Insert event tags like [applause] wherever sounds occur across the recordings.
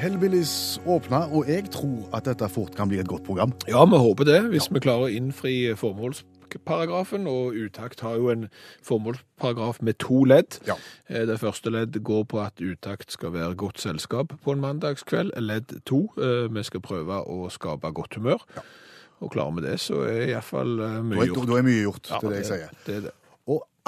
Hellbillies åpna, og jeg tror at dette fort kan bli et godt program. Ja, vi håper det, hvis vi klarer å innfri formålsparagrafen. Og Utakt har jo en formålsparagraf med to ledd. Ja. Eh, Det første ledd går på at Utakt skal være godt selskap på en mandagskveld. Ledd to, eh, vi skal prøve å skape godt humør. Og klarer vi det, så er iallfall Da mye gjort. da er mye gjort, Ja, det er det jeg sier. Det er det.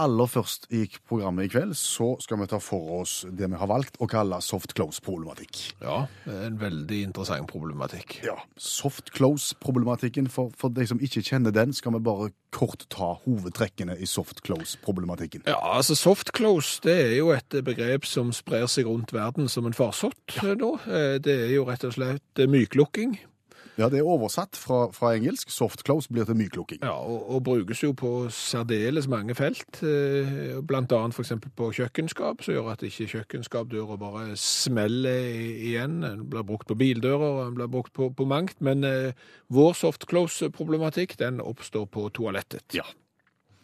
Aller først i programmet i kveld så skal vi ta for oss det vi har valgt å kalle soft close-problematikk. Ja, en veldig interessant problematikk. Ja, Soft close-problematikken, for, for de som ikke kjenner den, skal vi bare kort ta hovedtrekkene i soft close-problematikken. Ja, altså soft close det er jo et begrep som sprer seg rundt verden som en farsott ja. nå. Eh, Det er jo rett og slett eh, myklukking, Ja, det er oversatt fra, fra engelsk. Soft close blir til myklukking. ja, og, og brukes jo på særdeles mange felt. eh, Blant annet eksempel på kjøkkenskap, som gjør at ikke kjøkkenskapdøra bare smeller igjen. Den blir brukt på bildører, den blir brukt på, på mangt. Men eh, vår soft close-problematikk, den oppstår på toalettet. Ja.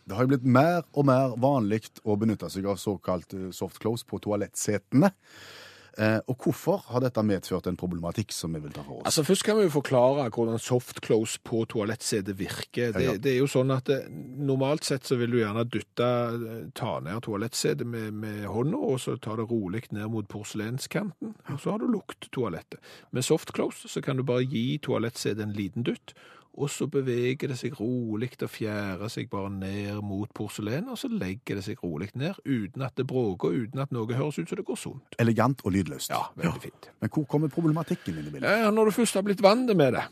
Det har jo blitt mer og mer vanlig å benytte seg av såkalt eh, soft close på toalettsetene. Eh, og hvorfor har dette medført en problematikk som vi vil ta for oss? Altså Først kan vi jo forklare hvordan soft close på toalettsetet virker. Det, Ja, ja. det er jo sånn at det, Normalt sett så vil du gjerne dytte, ta ned toalettsetet med, med hånda, og så ta det rolig ned mot porselenskanten, og så har du lukket toalettet. Med soft close så kan du bare gi toalettsetet en liten dytt, og så beveger det seg rolig og fjærer seg bare ned mot porselenet, og så legger det seg rolig ned, uten at det bråker, uten at noe høres ut som det går sunt. Elegant og lydløst. Ja, veldig fint. Men hvor kommer problematikken inn i bildet? Ja, når du først har blitt vant med det,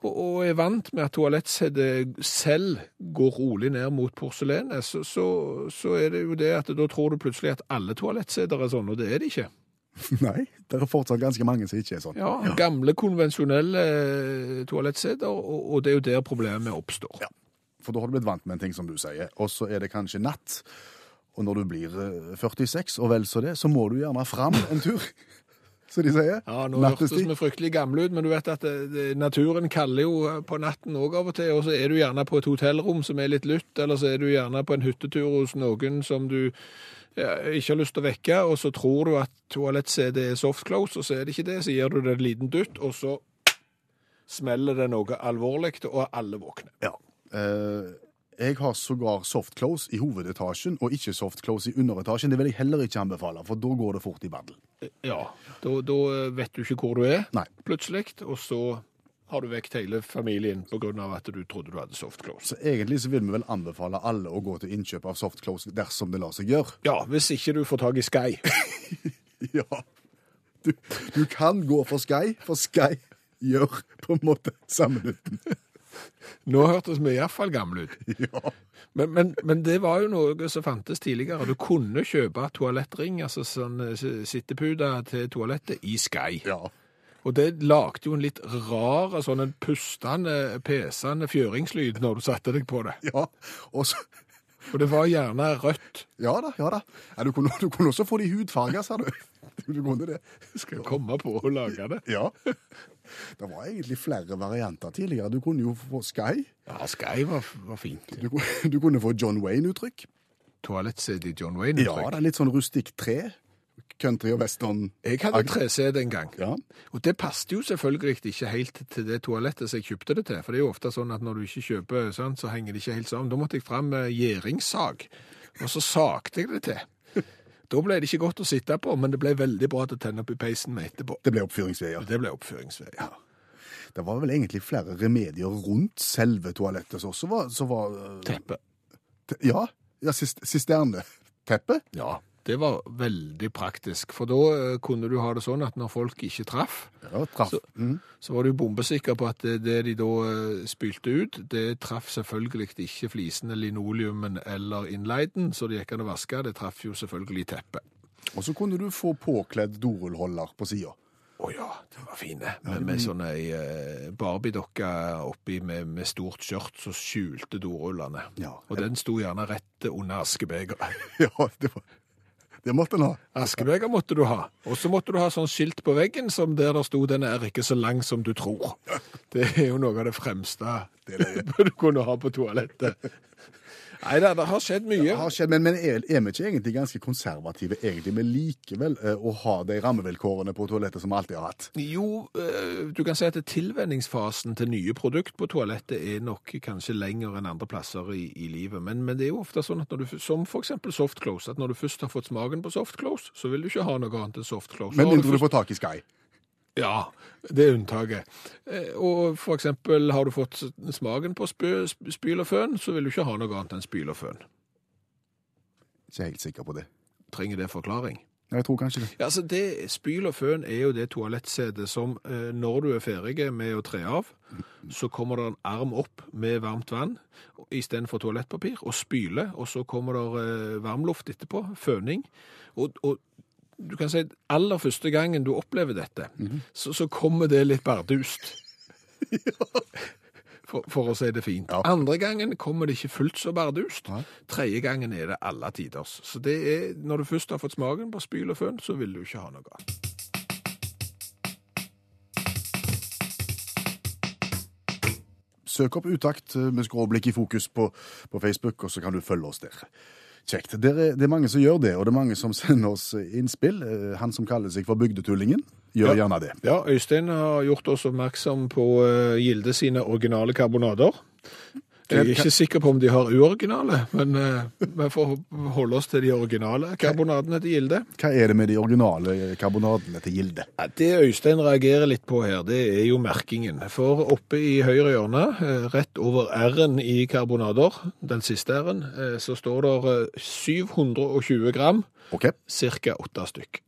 og, og er vant med at toalettsetet selv går rolig ned mot porselenet, så, så, så er det jo det at da tror du plutselig at alle toalettseter er sånn, og det er de ikke. [laughs] Nei, det er fortsatt ganske mange som ikke er sånn. Ja, Gamle, konvensjonelle eh, toalettseter, og, og det er jo der problemet oppstår. Ja. For da har du blitt vant med en ting, som du sier. Og så er det kanskje natt. Og når du blir eh, 46 og vel så det, så må du gjerne fram en tur. [laughs] Så de sier. Ja, nå hørtes vi fryktelig gamle ut, men du vet at det, det, naturen kaller jo eh, på natten òg av og til, og så er du gjerne på et hotellrom som er litt lytt, eller så er du gjerne på en hyttetur hos noen som du ja, ikke har lyst til å vekke, og så tror du at toalettsetet er soft close, og så er det ikke det, så gir du det en liten dutt, og så smeller det noe alvorlig, og alle våkner. Ja. Eh, jeg har sågar softclose i hovedetasjen, og ikke softclose i underetasjen. Det vil jeg heller ikke anbefale, for da går det fort i bandel. Ja, da, da vet du ikke hvor du er, Nei. plutselig, og så har du vekt hele familien av at du trodde du hadde softclose. Så egentlig så vil vi vel anbefale alle å gå til innkjøp av softclose dersom det lar seg gjøre. Ja, hvis ikke du får tak i Sky. [laughs] Ja. Du, du kan gå for Sky, for Sky gjør på en måte samme nytten. Nå hørtes vi iallfall gamle ut. [laughs] Ja. Men, men, men det var jo noe som fantes tidligere. Du kunne kjøpe toalettring, altså sånn eh, sittepute til toalettet, i Sky. ja. Og det lagde jo en litt rar, sånn en pustende, pesende fjøringslyd når du satte deg på det. Ja, og så Og det var gjerne rødt. Ja da, ja da. Ja, du, kunne, du kunne også få de hudfarga, sa du. [laughs] Du kunne det. Skal komme på å lage det. Ja. Det var egentlig flere varianter tidligere. Du kunne jo få Sky. Ja, Sky var, var fint. Du, [laughs] du kunne få John Wayne-uttrykk. Toalettsete i John Wayne-uttrykk? Ja, det er litt sånn rustikk tre. Country og western. Jeg hadde 3C den gang. Ja. Og det passet jo selvfølgelig ikke helt til det toalettet som jeg kjøpte det til. For det er jo ofte sånn at når du ikke kjøper sånn, så henger det ikke helt sammen. Da måtte jeg fram med gjæringssag, og så sagte jeg det til. Da ble det ikke godt å sitte på, men det ble veldig bra til å tenne opp i peisen med etterpå. Det ble oppfyringsveier. Det ble oppfyringsveier. Ja. Det var vel egentlig flere remedier rundt selve toalettet som også var, så var øh, Teppe. te- Ja, ja sis- sisterneteppe. Ja, det var veldig praktisk. For da eh, kunne du ha det sånn at når folk ikke traff, Ja, traff. Så- Mm. så var du bombesikker på at det, det de da eh, spylte ut, det traff selvfølgelig ikke flisene, linoleumen eller innleiden, så det gikk an å vaske. Det traff jo selvfølgelig teppet. Og så kunne du få påkledd dorullholder på sida. Å ja, de var fine. Med, med sånn ei barbiedokke Barbie-dokke oppi med, med stort skjørt som skjulte dorullene. Ja. Og den sto gjerne rett under askebegeret. [laughs] Ja, det, var, det måtte en ha. Askebeger måtte du ha. Og så måtte du ha sånn skilt på veggen som der det sto 'den er ikke så lang som du tror'. Det er jo noe av det fremste [laughs] du kunne ha på toalettet. Nei da, det har skjedd mye. Det har skjedd, men, men er, er vi ikke egentlig ganske konservative egentlig, men likevel eh, å ha de rammevilkårene på toalettet som vi alltid har hatt? Jo, eh, du kan si at tilvenningsfasen til nye produkt på toalettet er nok kanskje lenger enn andre plasser i, i livet. Men, men det er jo ofte sånn at når du, som for eksempel softclose, at når du først har fått smaken på softclose, så vil du ikke ha noe annet enn softclose. Men mindre du først... du får tak i Sky. Ja, det er unntaket. Eh, Og for eksempel har du fått smaken på spyl og føn, så vil du ikke ha noe annet enn spyl og føn. Ikke helt sikker på det. Trenger det forklaring? Jeg tror kanskje det. Ja, altså det, Spyl og føn er jo det toalettsetet som eh, når du er ferdig med å tre av, så kommer det en arm opp med varmt vann istedenfor toalettpapir, og spyle, og så kommer det eh, varmluft etterpå, føning. Og, og du kan si aller første gangen du opplever dette, så, så kommer det litt bardust. [laughs] For, for å si det fint. Ja. Andre gangen kommer det ikke fullt så bardust. Ja. Tredje gangen er det alle tiders. Så det er, når du først har fått smaken på spyl og føn, så vil du ikke ha noe annet. Søk opp Utakt med skråblikk i fokus på, på Facebook, og så kan du følge oss der. Kjekt. Det er, det er mange som gjør det, og det er mange som [laughs] sender oss innspill. Eh, Han som kaller seg for Bygdetullingen, gjør Ja. gjerne det. Ja, Øystein har gjort oss oppmerksom på uh, Gilde sine originale karbonader. Jeg er ikke sikker på om de har uoriginale, men uh, vi får holde oss til de originale karbonadene til Gilde. Hva er det med de originale karbonadene til Gilde? Ja, Det Øystein reagerer litt på her, det er jo merkingen. For oppe i høyre hjørne, eh, rett over R-en i karbonader, den siste R-en, eh, så står det eh, 720 gram, Ok, ca. åtte stykk.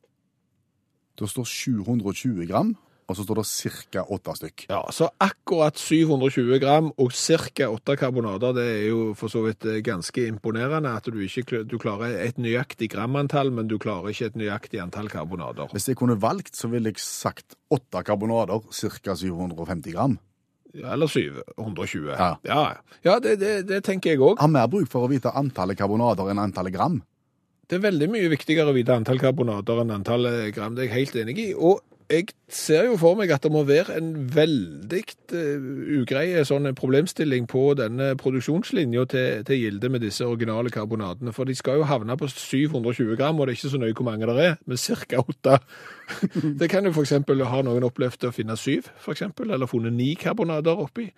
Det står 720 gram, og så står det ca. åtte stykk. Ja, så akkurat 720 gram og ca. åtte karbonader, det er jo for så vidt eh, ganske imponerende at du ikke du klarer et nøyaktig gramantall, men du klarer ikke et nøyaktig antall karbonader. Hvis jeg kunne valgt, så ville jeg sagt åtte karbonader, ca. 750 gram. Ja, Eller 720. Ja. ja, ja det, det, det tenker jeg òg. Har mer bruk for å vite antallet karbonader enn antallet gram. Det er veldig mye viktigere å vite antall karbonader enn antall gram. Det er jeg helt enig i. Og jeg ser jo for meg at det må være en veldig uh, ugreie sånn problemstilling på denne produksjonslinja til, til Gilde med disse originale karbonadene. For de skal jo havne på 720 gram, og det er ikke så nøye hvor mange det er, men ca. 8. [laughs] det kan jo f.eks. ha noen opplevd å finne syv, for eksempel, eller funnet ni karbonader oppi.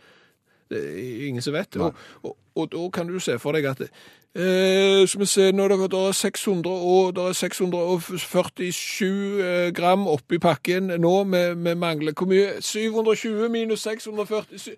Det er ingen som vet. Og, og, og da kan du se for deg at eh, Skal vi se, nå det, det er 600 og, det er 647 eh, gram oppi pakken nå. Vi mangler hvor mye? 720 minus 647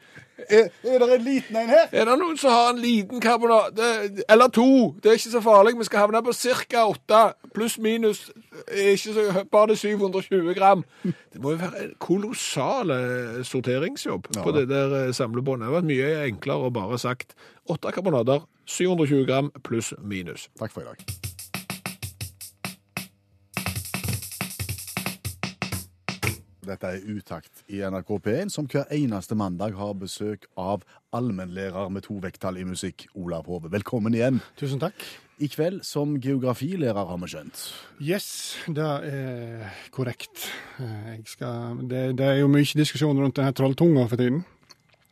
Er, er det en liten en her? Er det noen som har en liten karbonade? Eller to? Det er ikke så farlig. Vi skal havne på ca. åtte. pluss minus er ikke så, bare det 720 gram. Det må jo være en kolossal eh, sorteringsjobb Ja. på det der eh, samlebåndet. Det hadde vært mye enklere å bare sagt 8 karbonader, 720 gram pluss minus. Takk for i dag. Dette er Utakt i NRK P1, som hver eneste mandag har besøk av allmennlærer med to vekttall i musikk, Olav Hove. Velkommen igjen. Tusen takk. I kveld som geografilærer, har vi skjønt. Yes, det er korrekt. Eh, Jeg skal, det, det er jo mye diskusjon rundt denne trolltunga for tiden.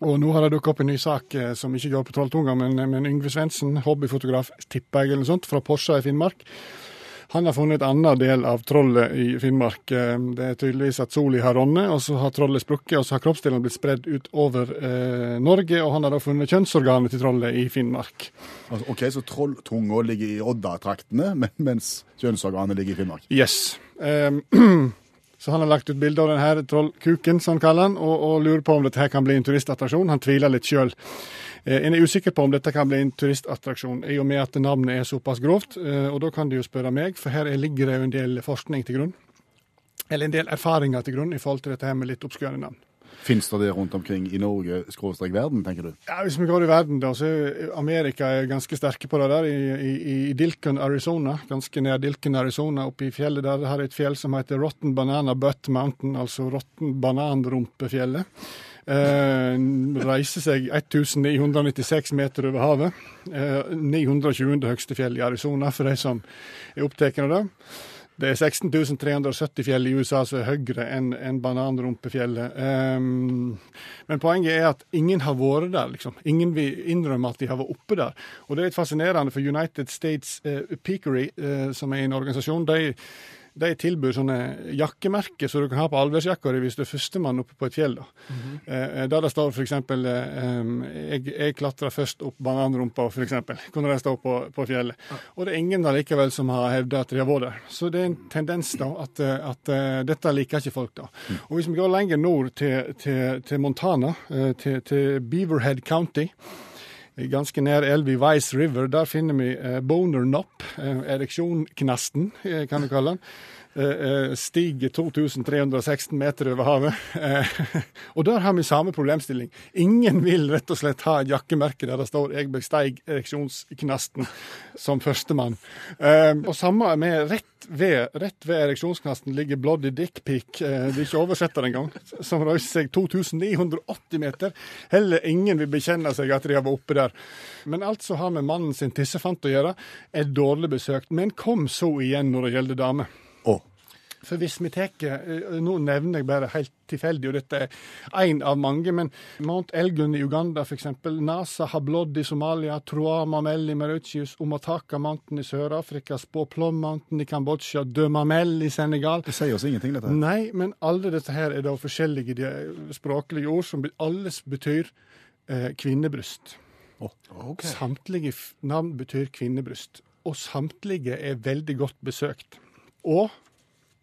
Og nå har det dukket opp en ny sak eh, som ikke går på trolltunga, men, men Yngve Svendsen, hobbyfotograf, tipper jeg, eller noe sånt, fra Porsa i Finnmark. Han har funnet et annet del av trollet i Finnmark. Eh, Det er tydeligvis at sola har ronnet, og så har trollet sprukket, og så har kroppsdelene blitt spredd utover eh, Norge, og han har da funnet kjønnsorganet til trollet i Finnmark. Altså, ok, Så trolltunga ligger i Odda-traktene, mens kjønnsorganet ligger i Finnmark. Yes. Ehm, [clears throat] så han har lagt ut bilde av denne trollkuken, som han kaller den, og, og lurer på om dette her kan bli en turistattraksjon. Han tviler litt sjøl. Eh, en er usikker på om dette kan bli en turistattraksjon, i og med at navnet er såpass grovt. Eh, og da kan du jo spørre meg, for her er- ligger det jo en del forskning til grunn. Eller en del erfaringer til grunn i forhold til dette her med litt oppskjørende navn. Fins det det rundt omkring i Norge, skråstrek verden, tenker du? Ja, Hvis vi går i verden, da, så er Amerika er ganske sterke på det der. I, i, i Dilken, Arizona, ganske nær Dilken, Arizona, oppe i fjellet der. Her er et fjell som heter Rotten Banana Butt Mountain, altså Rotten bananrumpefjellet. Eh, reiser seg 1996 meter over havet. Eh, 920. høgste fjell i Arizona, for de som er opptatt av det. Det er 16.370 fjell i USA som er høyere enn en bananrumpefjellet. Um, men poenget er at ingen har vært der, liksom. Ingen vil innrømme at de har vært oppe der. Og det er litt fascinerende, for United States uh, Peakery, uh, som er en organisasjon, de de tilbyr sånne jakkemerker som du kan ha på allværsjakka di hvis du er førstemann oppe på et fjell. da. eh, der det står f.eks. Eh, jeg, jeg klatra først opp bananrumpa, f.eks. Kunne det stå på, på fjellet. Og det er ingen allikevel som har hevda at de har vært der. Så det er en tendens da at, eh, at eh, dette liker ikke folk. da. Og hvis vi går lenger nord til, til, til Montana, til, til Beaverhead County Ganske nær elva Vice River, der finner vi eh, Boner Knopp, eh, ereksjonknasten, eh, kan du kalle den. Eh, stiger 2316 meter over havet. [laughs] Og der har vi samme problemstilling. Ingen vil rett og slett ha et jakkemerke der det står 'Jeg besteig ereksjonsknasten' som førstemann. Og samme med rett ved, rett ved ereksjonsknasten ligger Bloody Dick Peak, eh, det er ikke oversetter engang, som reiser seg 2980 meter. Heller ingen vil bekjenne seg at de har vært oppe der. Men alt som har med mannen sin tissefant å gjøre, er dårlig besøkt. Men kom så igjen når det gjelder damer. Oh. For hvis vi tar eh, Nå nevner jeg bare helt tilfeldig, og dette er én av mange, men Mount Elgun i Uganda f.eks., Nasa Hablod i Somalia, Troa, Mamel i Mauritius, Omataka Mountain i Sør-Afrika, Spåplom Mountain i Kambodsja, Dømamel i Senegal. det sier oss ingenting, dette. her. Nei, men alle dette her er da forskjellige språklige ord som alles betyr eh, kvinnebryst. Samtlige navn betyr kvinnebryst, og samtlige er veldig godt besøkt. Og,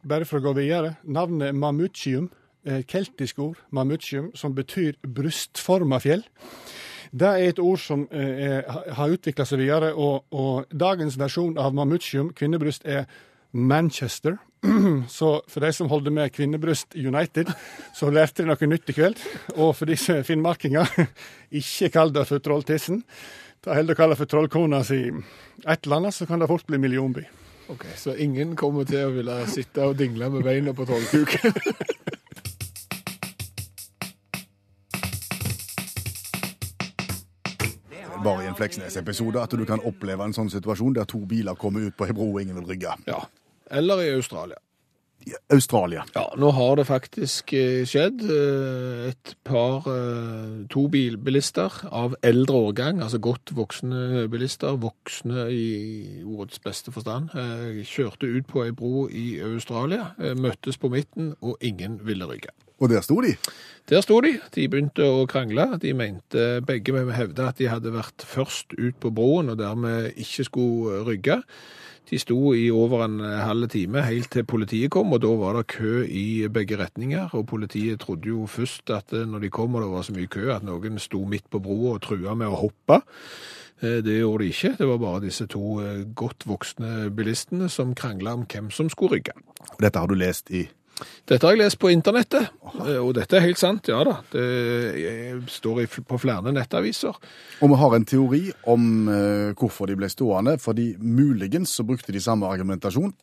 bare for å gå videre, navnet Mamutium, eh, keltisk ord, Mamutium, som betyr brystforma fjell. Det er et ord som eh, har utvikla seg videre, og, og dagens versjon av Mamutium, kvinnebryst, er Manchester. [clears throat] Så for de som holder med Kvinnebryst United, så lærte de noe nytt i kveld. Og for disse finnmarkinger, [laughs] ikke kall det for Trolltissen. Ta heller kalle det for Trollkona si et eller annet, så kan det fort bli millionby. Ok, Så ingen kommer til å ville sitte og dingle med beina på trollkuken? [laughs] en Fleksnes-episode at du kan oppleve en sånn situasjon der to biler kommer ut på ei bro og ingen vil rygge. ja. Eller i Australia. Australia. Ja, nå har det faktisk eh, skjedd eh, et par, eh, to bilbilister av eldre årgang, altså godt voksne bilister, voksne i ordets beste forstand, kjørte ut på ei bro i Australia, møttes på midten, og ingen ville rygge. Og der sto de. Der sto de. De begynte å krangle. De mente begge med hevde at de hadde vært først ut på broen og dermed ikke skulle rygge. De sto i over en halv time helt til politiet kom, og da var det kø i begge retninger. Og politiet trodde jo først at eh, når de kom og det var så mye kø, at noen sto midt på broa og trua med å hoppe. Eh, Det gjorde de ikke. Det var bare disse to eh, godt voksne bilistene som krangla om hvem som skulle rygge. Dette har du lest i Dette har jeg lest på internettet, eh, og dette er helt sant, ja da. Det står på flere nettaviser. Og vi har en teori om eh, hvorfor de ble stående, fordi muligens så brukte de samme argumentasjon.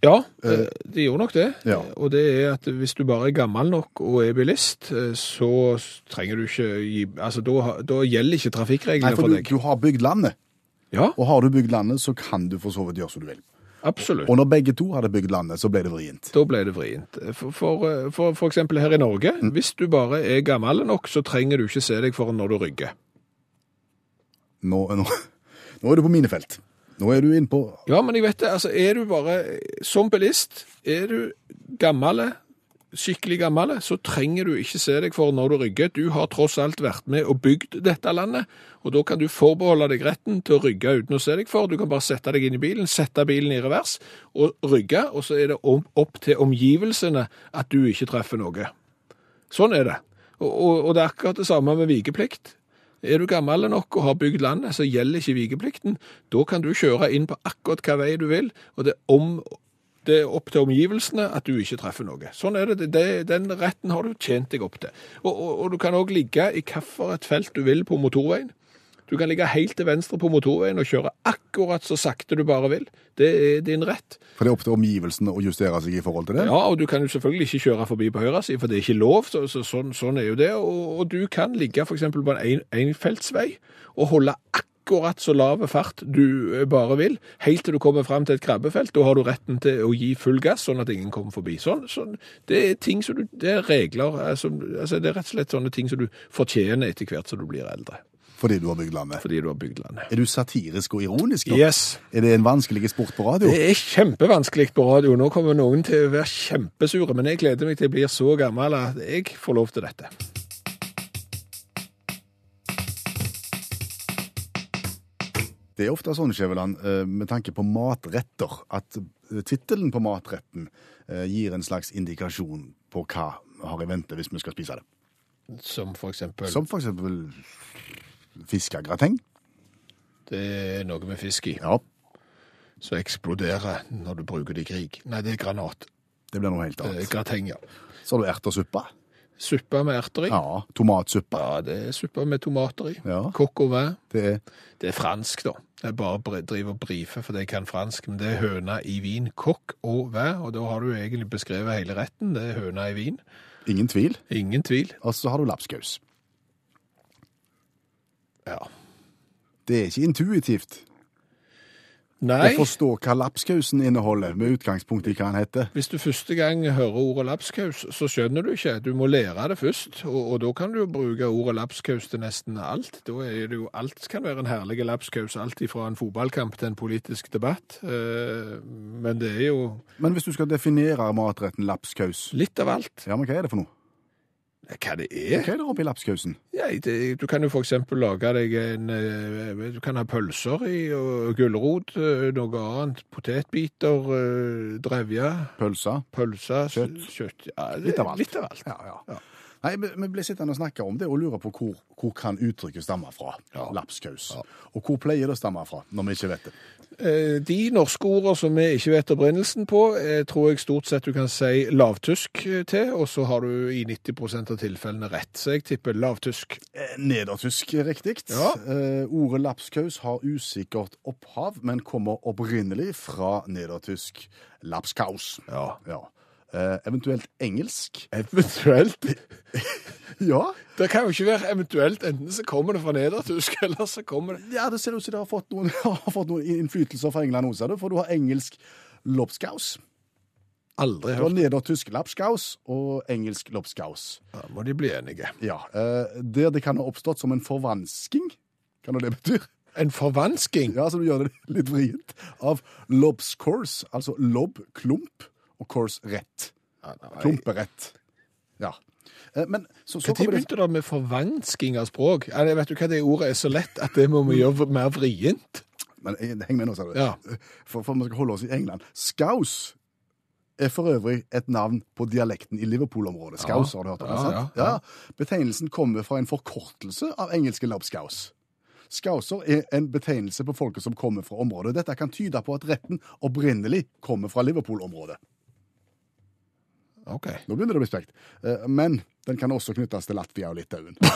Ja, eh, de gjorde nok det. Ja. Og det er at hvis du bare er gammel nok og er bilist, så trenger du ikke gi Altså, da, da gjelder ikke Nei, trafikkreglene for for du, deg. du har bygd landet, Ja, og har du bygd landet, så kan du for så vidt gjøre som du vil. Absolutt. Og når begge to hadde bygd landet, så ble det vrient. Da ble det vrient. For, for, eh, for, for eksempel her i Norge, hvis du bare er gammel nok, så trenger du ikke se deg foran når du rygger. Nå, nå, nå er du på mine felt. Nå er du inne på Ja, men jeg vet det. Altså, er du bare som bilist, er du gammel, skikkelig gammel, så trenger du ikke se deg for når du rygger. Du har tross alt vært med og bygd dette landet, og da kan du forbeholde deg retten til å rygge uten å se deg for. Du kan bare sette deg inn i bilen, sette bilen i revers og rygge, og så er det opp til omgivelsene at du ikke treffer noe. Sånn er det. Og, og, og det er akkurat det samme med vikeplikt. Er du gammel nok og har bygd landet, så gjelder ikke vikeplikten. Da kan du kjøre inn på akkurat hva vei du vil, og det er om Det er opp til omgivelsene at du ikke treffer noe. Sånn er det. det den retten har du tjent deg opp til. Og, og, og du kan òg ligge i hvilket felt du vil på motorveien. Du kan ligge helt til venstre på motorveien og kjøre akkurat så sakte du bare vil. Det er din rett. For det er opp til omgivelsene å justere seg i forhold til det? Ja, og du kan jo selvfølgelig ikke kjøre forbi på høyre side, for det er ikke lov. Så, så, sånn, sånn er jo det. Og, og du kan ligge f.eks. på en en- enfeltsvei og holde akkurat så lave fart du eh, bare vil, helt til du kommer fram til et krabbefelt. Da har du retten til å gi full gass, sånn at ingen kommer forbi. Sånn, sånn, det er ting som du, det er regler, altså, altså det er rett og slett sånne ting som du fortjener etter hvert som du blir eldre. Fordi du har bygd landet. Fordi du har bygd landet. Er du satirisk og ironisk nå? Yes. Er det en vanskelig sport på radio? Det er kjempevanskelig på radio. Nå kommer noen til å være kjempesure, men jeg gleder meg til å bli så gammel at jeg får lov til dette. Det er ofte sånn, Skjæveland, eh, med tanke på matretter, at eh, tittelen på matretten eh, gir en slags indikasjon på hva vi har i vente hvis vi skal spise det. Som for eksempel Som for eksempel fiskegrateng. Det er noe med fisk i, Ja, som eksploderer når du bruker det i krig. Nei, det er granat. det blir noe helt annet. Grateng, ja. Så har du ertersuppe. Suppe med erter i. Ja, tomatsuppe. Ja, det er suppe med tomater i. Ja. Coq au vin. Det er Det er fransk, da. Jeg bare driver og brifer fordi jeg kan fransk, men det er høna i vin. Coq au vin, og da har du egentlig beskrevet hele retten. Det er høna i vin. ingen tvil. Ingen tvil. Og så har du lapskaus. Ja. Det er ikke intuitivt Nei. å forstå hva lapskausen inneholder, med utgangspunkt i hva den heter. Hvis du første gang hører ordet lapskaus, så skjønner du ikke. Du må lære det først, og, og da kan du bruke ordet lapskaus til nesten alt. Da er det jo alt kan være en herlig lapskaus, alt fra en fotballkamp til en politisk debatt. Eh, men det er jo Men hvis du skal definere matretten lapskaus, litt av alt. ja, men hva er det for noe? Hva det er? Hva er det oppi lapskausen? Ja, det, du kan jo for eksempel lage deg en eh, Du kan ha pølser i, og gulrot, eh, noe annet. Potetbiter, eh, drevje, Pølser. Pølser. Kjøtt. kjøtt. Ja, det, Litt av alt. Litt av alt. Ja, ja. Ja. Nei, vi vi ble sittende og snakke om det og lure på hvor, hvor kan uttrykket stamme fra. Ja. Lapskaus. Ja. Og hvor pleier det å stamme fra, når vi ikke vet det? Eh, De norske ordene som vi ikke vet opprinnelsen på, eh, tror jeg stort sett du kan si lavtysk eh, til, og så har du i 90 av tilfellene rett. Så jeg tipper lavtysk. Nedertysk er riktig. Ja. Eh, ordet lapskaus har usikkert opphav, men kommer opprinnelig fra nedertysk lapskaus. Ja. Ja. Eh, eventuelt engelsk. Eventuelt. [laughs] Ja. Det kan jo ikke være eventuelt. Enten så kommer det fra nedertysk, [laughs] eller så kommer det ja, det ser ut som det har fått noen, [laughs] har fått noen innflytelser fra England også, for du har engelsk lobskaus. Aldri Du har hørt. nedertysk lapskaus og engelsk lobskaus. Da må de bli enige. Ja, eh, der det kan ha oppstått som en forvansking, kan det det betyr? En forvansking. Ja, så du gjør det litt vrient, av lobscourse, altså lob, klump, og course rett. Klumperett. Ja. Eh, Men så, så Når begynte det med forvansking av språk? Ja, vet du hva, Det ordet er så lett at det må vi gjøre mer vrient. Men eh, heng med nå, sa du. Ja. For, for vi skal holde oss i England. Skaus er for øvrig et navn på dialekten i Liverpool-området. Ja. har du hørt om det? sant? ja, ja. Betegnelsen kommer fra en forkortelse av engelske lobskaus. Skauser er en betegnelse på folket som kommer fra området. Dette kan tyde på at retten opprinnelig kommer fra Liverpool-området. OK. Nå begynner det å bli spekt. Eh, Men den kan også knyttes til Latvia og Litauen. [laughs]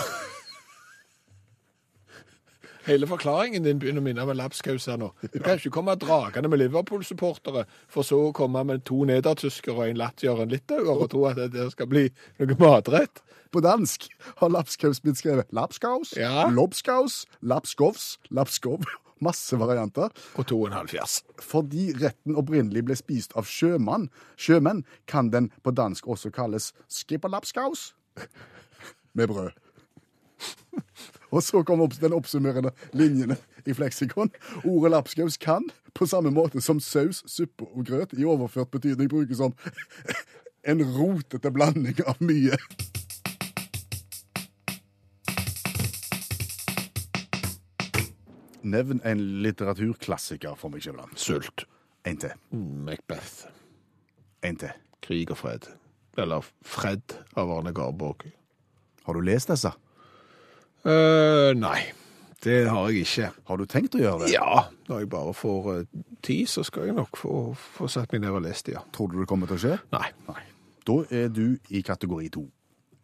Hele forklaringen din begynner å minne om en lapskaus her nå. Du kan ikke komme dragende med Liverpool-supportere, for så å komme med to nedertyskere og en latvier og en litauer og tro at det skal bli noe matrett. På dansk har lapskaus blitt skrevet lapskaus, Ja. lobskaus, lapskovs, lapskov. Masse varianter. Og to og en halv fjas. Fordi retten opprinnelig ble spist av sjømann, sjømenn, kan den på dansk også kalles skipperlapskaus med brød. Og så kom den oppsummerende linjene i fleksikon. Ordet lapskaus kan, på samme måte som saus, suppe og grøt, i overført betydning brukes som en rotete blanding av mye. Nevn en litteraturklassiker for meg, Skjæveland. Sult. En til. Macbeth. En til. Krig og fred. Eller Fred av Arne Garborg. Har du lest disse? Eh, nei, det har jeg ikke. Har du tenkt å gjøre det? Ja, når jeg bare får eh, tid så skal jeg nok få, få satt meg ned og lest det, ja. Tror du det kommer til å skje? Nei. Nei. Da er du i kategori to.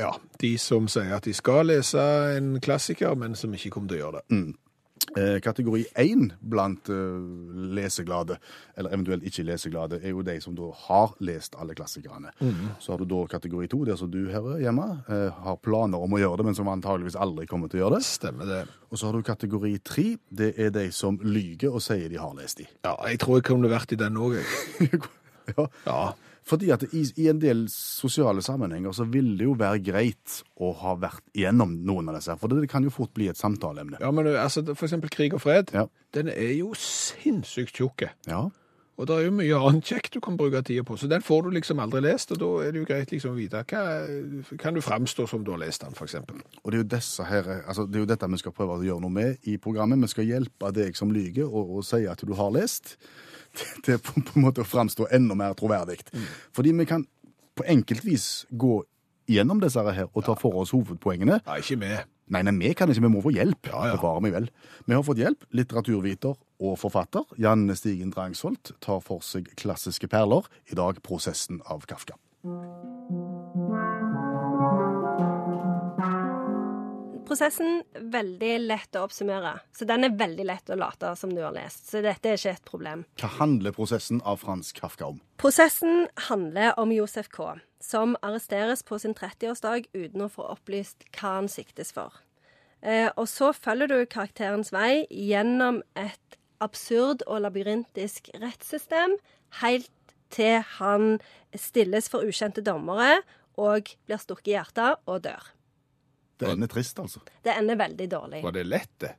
Ja, de som sier at de skal lese en klassiker, men som ikke kommer til å gjøre det. Eh, kategori én blant eh, leseglade, eller eventuelt ikke leseglade, er jo de som da har lest alle klassikerne. Så har du da kategori to, der som du her hjemme eh, har planer om å gjøre det, men som antageligvis aldri kommer til å gjøre det. Stemmer det. Og så har du kategori tre, det er de som lyger og sier de har lest de. Ja, jeg tror jeg kunne vært i den òg, jeg. [laughs] ja. Ja. Fordi at i, i en del sosiale sammenhenger så vil det jo være greit å ha vært igjennom noen av disse, for det kan jo fort bli et samtaleemne. ja, men altså, for eksempel Krig og fred, Ja. den er jo sinnssykt tjukke. Ja. Og det er jo mye annet kjekt du kan bruke tida på, så den får du liksom aldri lest, og da er det jo greit liksom å vite hva kan du framstå som du har lest den, eksempel. Og det er jo her, altså det er jo dette vi skal prøve å gjøre noe med i programmet. Vi skal hjelpe deg som lyger og, og si at du har lest, [laughs] til på, på en måte å framstå enda mer troverdig. Fordi vi kan på enkelt vis gå gjennom disse her og ta for oss hovedpoengene. Nei, ikke med. Nei, nei, vi kan ikke, vi må få hjelp. Ja, ja. Bevare meg vel. Vi har fått hjelp. Litteraturviter og forfatter Janne Stigen Drangsholt tar for seg klassiske perler. I dag prosessen av Kafka. Prosessen veldig lett å oppsummere. Så den er veldig lett å late som du har lest. Så dette er ikke et problem. Hva handler prosessen av Frans Kafka om? Prosessen handler om Josef K., som arresteres på sin 30-årsdag uten å få opplyst hva han siktes for. Eh, og så følger du karakterens vei gjennom et absurd og labyrintisk rettssystem, helt til han stilles for ukjente dommere og blir stukket i hjertet og dør. Det ender trist, altså. Det ender veldig dårlig. Var det lett, det?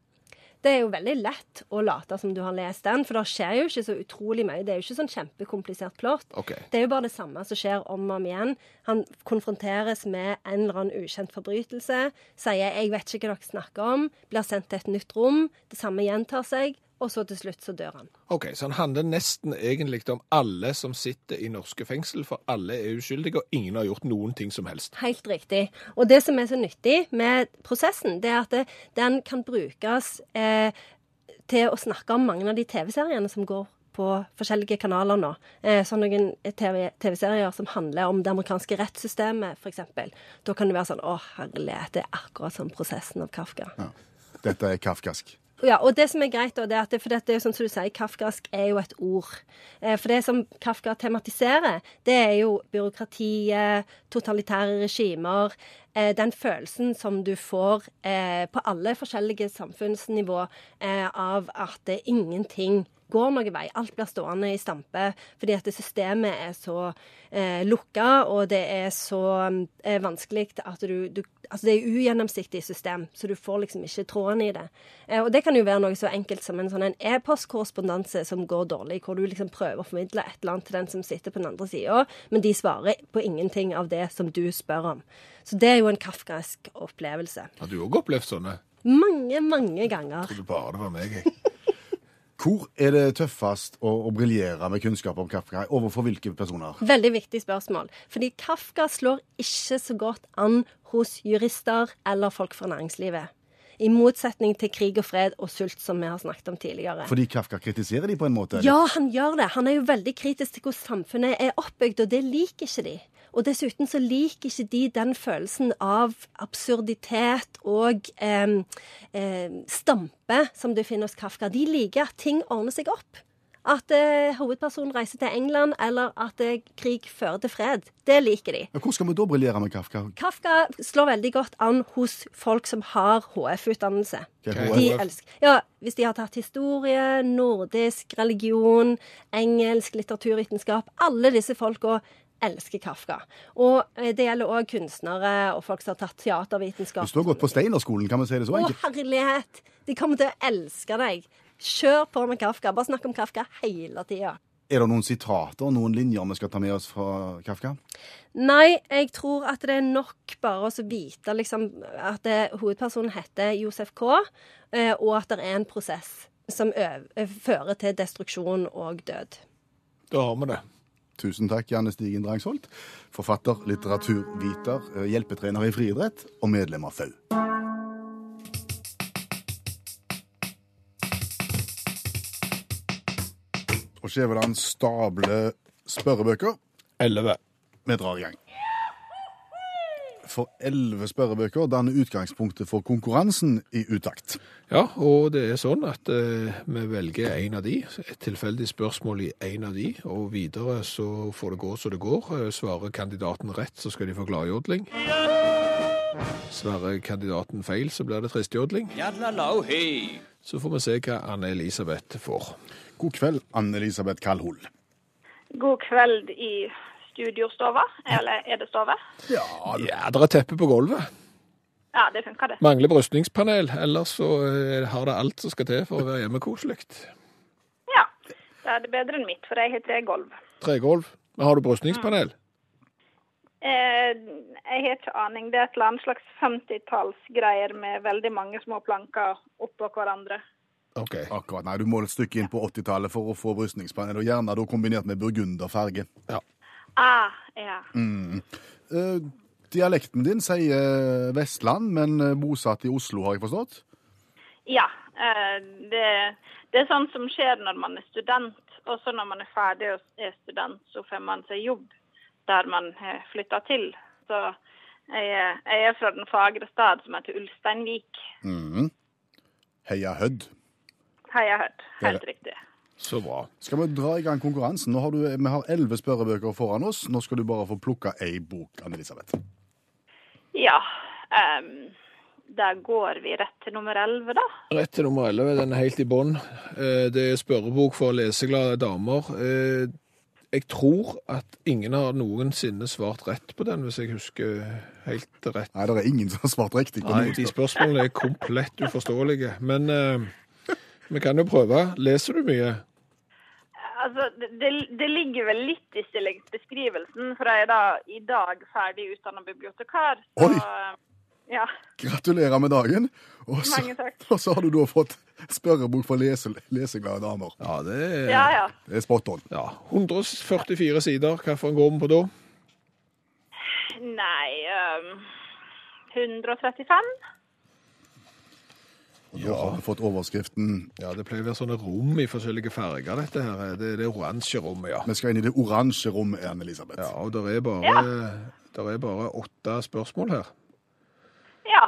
Det er jo veldig lett å late som du har lest den, for det skjer jo ikke så utrolig mye. Det er jo ikke sånn kjempekomplisert plott. Okay. Det er jo bare det samme som skjer om og om igjen. Han konfronteres med en eller annen ukjent forbrytelse, sier 'jeg vet ikke hva dere snakker om', blir sendt til et nytt rom, det samme gjentar seg, og så til slutt så dør han. Ok, Så han handler nesten egentlig om alle som sitter i norske fengsel, for alle er uskyldige, og ingen har gjort noen ting som helst. Helt riktig. Og det som er så nyttig med prosessen, det er at det, den kan brukes eh, til å snakke om mange av de TV-seriene som går på forskjellige kanaler nå. Eh, sånn noen TV TV-serier som handler om det amerikanske rettssystemet, f.eks. Da kan det være sånn Å, herlighet, det er akkurat som prosessen av Kafka. Ja. Dette er kafkask. Ja, og det som er greit, da, det er at det, for det er jo sånn som du sier, kafkask er jo et ord. Eh, For det som Kafka tematiserer, det er jo byråkratiet, totalitære regimer, eh, den følelsen som du får eh, på alle forskjellige samfunnsnivå av at det ingenting går noen vei. Alt blir stående i stampe fordi at systemet er så eh, lukka, og det er så eh, vanskelig at du, du Altså det er ugjennomsiktig system, så du får liksom ikke trådene i det. Eh, og det kan jo være noe så enkelt som en sånn e-postkorrespondanse som går dårlig, hvor du liksom prøver å formidle et eller annet til den som sitter på den andre sida, men de svarer på ingenting av det som du spør om. Så det er jo en kafkask opplevelse. Har du òg opplevd sånne? Mange, mange ganger. Jeg Trodde bare det var meg, jeg. [laughs] Hvor er det tøffest å, å briljere med kunnskap om Kafka? Overfor hvilke personer? Veldig viktig spørsmål. Fordi Kafka slår ikke så godt an hos jurister eller folk fra næringslivet. I motsetning til krig og fred og sult, som vi har snakket om tidligere. Fordi Kafka kritiserer de på en måte? Ja, han gjør det. Han er jo veldig kritisk til hvordan samfunnet er oppbygd, og det liker ikke de. Og dessuten så liker ikke de den følelsen av absurditet og eh, eh, stampe som du finner hos Kafka. De liker at ting ordner seg opp. At eh, hovedpersonen reiser til England, eller at eh, krig fører til fred. Det liker de. Men Hvor skal vi da briljere med Kafka? Kafka slår veldig godt an hos folk som har HF-utdannelse. HF? De elsker, ja, Hvis de har tatt historie, nordisk, religion, engelsk, litteraturvitenskap Alle disse folka elsker Kafka. Og eh, det gjelder òg kunstnere og folk som har tatt teatervitenskap. Du har gått på Steinerskolen, kan vi si det så Å, herlighet! De kommer til å elske deg. Kjør på med Kafka. Bare snakk om Kafka hele tida. Er det noen sitater, og noen linjer vi skal ta med oss fra Kafka? Nei, jeg tror at det er nok bare å vite liksom, at det, hovedpersonen heter Josef K., eh, og at det er en prosess som øv, eh, fører til destruksjon og død. Da har vi det. Tusen takk, Janne Stigen Drangsholt. Forfatter, litteraturviter, eh, hjelpetrener i friidrett og medlem av FAU. Og Skjæveland stabler spørrebøker. Elleve. Vi drar i gang. For elleve spørrebøker danner utgangspunktet for konkurransen i utakt. Ja, og det er sånn at eh, vi velger en av de, et tilfeldig spørsmål i en av de, og videre så får det gå så det går. Eh, Svarer kandidaten rett, så skal de få gladjodling. Svarer kandidaten feil, så blir det tristjodling. Så får vi se hva Anne-Elisabeth får. God kveld, Anne-Elisabeth Kalhol. God kveld i studiostova, eller er det stove? Ja, Ja, det er teppe på gulvet. Ja, det funker det. Mangler brystningspanel, ellers så eh, har det alt som skal til for å være hjemmekoselig. Ja, da er det bedre enn mitt, for jeg har tregolv. Tregulv. Men har du brystningspanel? Eh, jeg har ikke aning. Det er et eller annet slags 50-tallsgreier med veldig mange små planker oppå hverandre. OK. akkurat. Nei, du må et stykke inn på 80-tallet for å få brystningspanel, og gjerne da kombinert med burgunderfarge. Ah, ja. Eh, dialekten din sier Vestland, men eh, bosatt i Oslo, har jeg forstått? Ja. Eh, det, det er sånn som skjer når man er student. Og så når man er ferdig og er student, så får man seg jobb der man har flytta til. Så jeg, jeg er fra den fagre stad som heter Ulsteinvik. Mm. Heia Hødd. Heia Hødd. Helt riktig. Så bra. Skal vi dra i gang konkurransen? Nå har du, vi har elleve spørrebøker foran oss. Nå skal du bare få plukka ei bok, Anne-Elisabeth. Ja. Um, da går vi rett til nummer 11, da. Rett til nummer 11, den er helt i bånn. Eh, Det er spørrebok for leseglade damer. Eh, Jeg tror at ingen har noensinne svart rett på den, hvis jeg husker helt rett. Nei, det er ingen som har svart riktig Nei, de spørsmålene er komplett uforståelige. Men eh, vi kan jo prøve. Leser du mye? Altså, det, det- ligger vel litt i stillingsbeskrivelsen, for jeg er da i dag ferdig utdannet bibliotekar. Så, Oi! Ja, Gratulerer med dagen. Og så, mange takk. [laughs] og så har du da fått spørrebok for lese, leseglade damer. Ja, det er, Ja, ja. Det er spot on. ja 144 sider. Hvilken går vi på da? Nei um, 135? Og da har vi fått overskriften Ja, Det pleier å være sånne rom i forskjellige farger, dette her. Det er det oransje rommet, ja. Vi skal inn i det oransje rommet, Erne Elisabeth. Ja, og det er bare, der er bare åtte spørsmål her. Ja.